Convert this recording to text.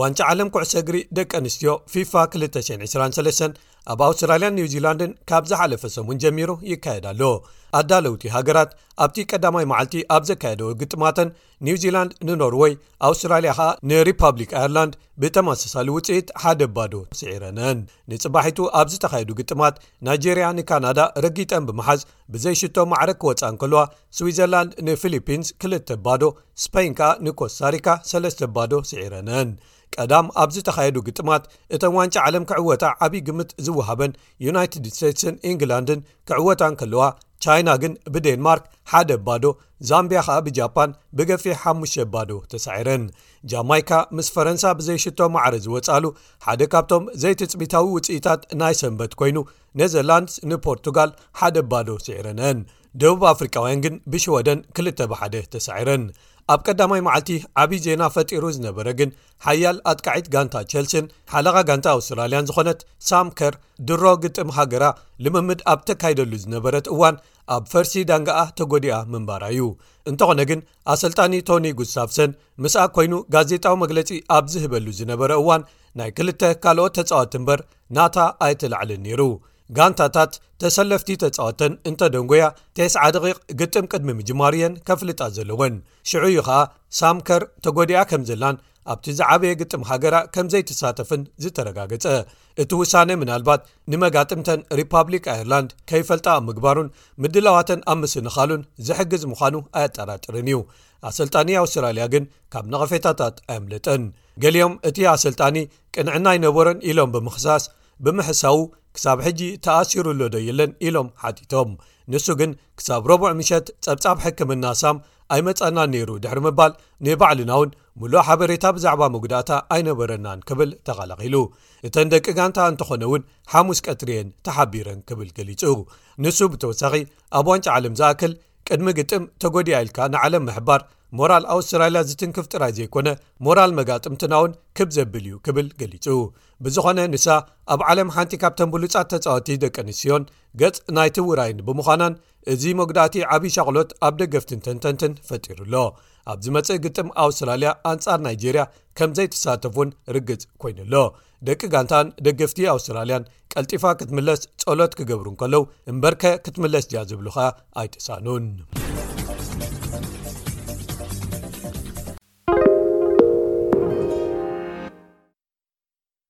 ዋንጫ ዓለም ኩዕሰ እግሪ ደቂ ኣንስትዮ ፊፋ 223 ኣብ ኣውስትራልያን ኒው ዚላንድን ካብ ዝሓለፈ ሰሙን ጀሚሩ ይካየድ ኣሎ ኣዳለውቲ ሃገራት ኣብቲ ቀዳማይ መዓልቲ ኣብ ዘካየደወ ግጥማተን ኒው ዚላንድ ንኖርወይ ኣውስትራልያ ከኣ ንሪፓብሊክ ኣይርላንድ ብተመሳሳሊ ውፅኢት ሓደ ባዶ ስዒረነን ንፅባሒቱ ኣብ ዝተኻየዱ ግጥማት ናይጀርያ ንካናዳ ረጊጠን ብምሓዝ ብዘይ ሽቶ ማዕረ ክወጽኣ እንከልዋ ስዊዘርላንድ ንፊሊፒንስ ክልተ ባዶ ስፐይን ከኣ ንኮስታሪካ ሰለስተ ባዶ ስዒረነን ቀዳም ኣብ ዝተኻየዱ ግጥማት እተን ዋንጫ ዓለም ክዕወታ ዓብዪ ግምት ዝወሃበን ዩናይትድ ስቴትስን ኢንግላንድን ክዕወታ እንከልዋ ቻይና ግን ብዴንማርክ ሓደ ባዶ ዛምብያ ከኣ ብጃፓን ብገፊ ሓሙሸ ባዶ ተሳዒረን ጃማይካ ምስ ፈረንሳ ብዘይሽቶ ማዕረ ዝወፃሉ ሓደ ካብቶም ዘይትፅቢታዊ ውፅኢታት ናይ ሰንበት ኮይኑ ኔዘርላንድስ ንፖርቱጋል ሓደ ባዶ ስዒረንአን ደቡብ ኣፍሪቃውያን ግን ብሽወደን ክልተ ብሓደ ተሳዒረን ኣብ ቀዳማይ መዓልቲ ዓብዪ ዜና ፈጢሩ ዝነበረ ግን ሓያል ኣጥቃዒት ጋንታ ቸልሲን ሓለቓ ጋንታ ኣውስትራልያን ዝኾነት ሳምከር ድሮ ግጥም ሃገራ ልምምድ ኣብ ተካይደሉ ዝነበረት እዋን ኣብ ፈርሲ ዳንጋኣ ተጎዲኣ ምንባራ እዩ እንተኾነ ግን ኣሰልጣኒ ቶኒ ጉስታፍሰን ምስኣ ኮይኑ ጋዜጣዊ መግለፂ ኣብ ዝህበሉ ዝነበረ እዋን ናይ ክልተ ካልኦት ተፃወቲ እምበር ናታ ኣይትላዕልን ነይሩ ጋንታታት ተሰለፍቲ ተጻወተን እንተ ደንጎያ ቴስዓ ደቂቕ ግጥም ቅድሚ ምጅማሩ እየን ከፍልጣ ዘለዎን ሽዑ እዩ ኸኣ ሳምከር ተጎዲኣ ከም ዘላን ኣብቲ ዝዓበየ ግጥም ሃገራ ከም ዘይትሳተፍን ዝተረጋገጸ እቲ ውሳነ ምናልባት ንመጋጥምተን ሪፓብሊክ ኣይርላንድ ከይፈልጣ ኣብ ምግባሩን ምድላዋተን ኣብ ምስንኻሉን ዝሕግዝ ምዃኑ ኣየጠራጥርን እዩ ኣሰልጣኒ ኣውስትራልያ ግን ካብ ነቐፌታታት ኣየምለጠን ገሊኦም እቲ ኣሰልጣኒ ቅንዕና ኣይነበሮን ኢሎም ብምኽሳስ ብምሕሳዉ ክሳብ ሕጂ ተኣሲሩሎ ዶ የለን ኢሎም ሓቲቶም ንሱ ግን ክሳብ ረቡዕ ምሸት ጸብጻብ ሕክምና ሳም ኣይመጸናን ነይሩ ድሕሪ ምባል ንባዕልና ውን ምሉእ ሓበሬታ ብዛዕባ መጉዳእታ ኣይነበረናን ክብል ተቓላኺሉ እተን ደቂ ጋንታ እንተኾነ እውን ሓሙስ ቀትሪየን ተሓቢረን ክብል ገሊጹ ንሱ ብተወሳኺ ኣብ ዋንጫ ዓለም ዝኣክል ቅድሚ ግጥም ተጎዲኣ ኢልካ ንዓለም ምሕባር ሞራል ኣውስትራልያ ዝትንክፍ ጥራይ ዘይኮነ ሞራል መጋጥምትናውን ክብ ዘብል እዩ ክብል ገሊጹ ብዝኾነ ንሳ ኣብ ዓለም ሓንቲ ካብተን ብሉጻት ተጻወቲ ደቂ ኣንስትዮን ገጽ ናይቲ ውራይን ብምዃናን እዚ መጉዳእቲ ዓብዪ ሻቕሎት ኣብ ደገፍትን ተንተንትን ፈጢሩ ኣሎ ኣብ ዝመጽእ ግጥም ኣውስትራልያ ኣንጻር ናይጀርያ ከም ዘይትሳተፉን ርግጽ ኮይኑ ኣሎ ደቂ ጋንታን ደገፍቲ ኣውስትራልያን ቀልጢፋ ክትምለስ ጸሎት ክገብሩ እንከለዉ እምበርከ ክትምለስ ድያ ዝብሉ ኸኣ ኣይተሳኑን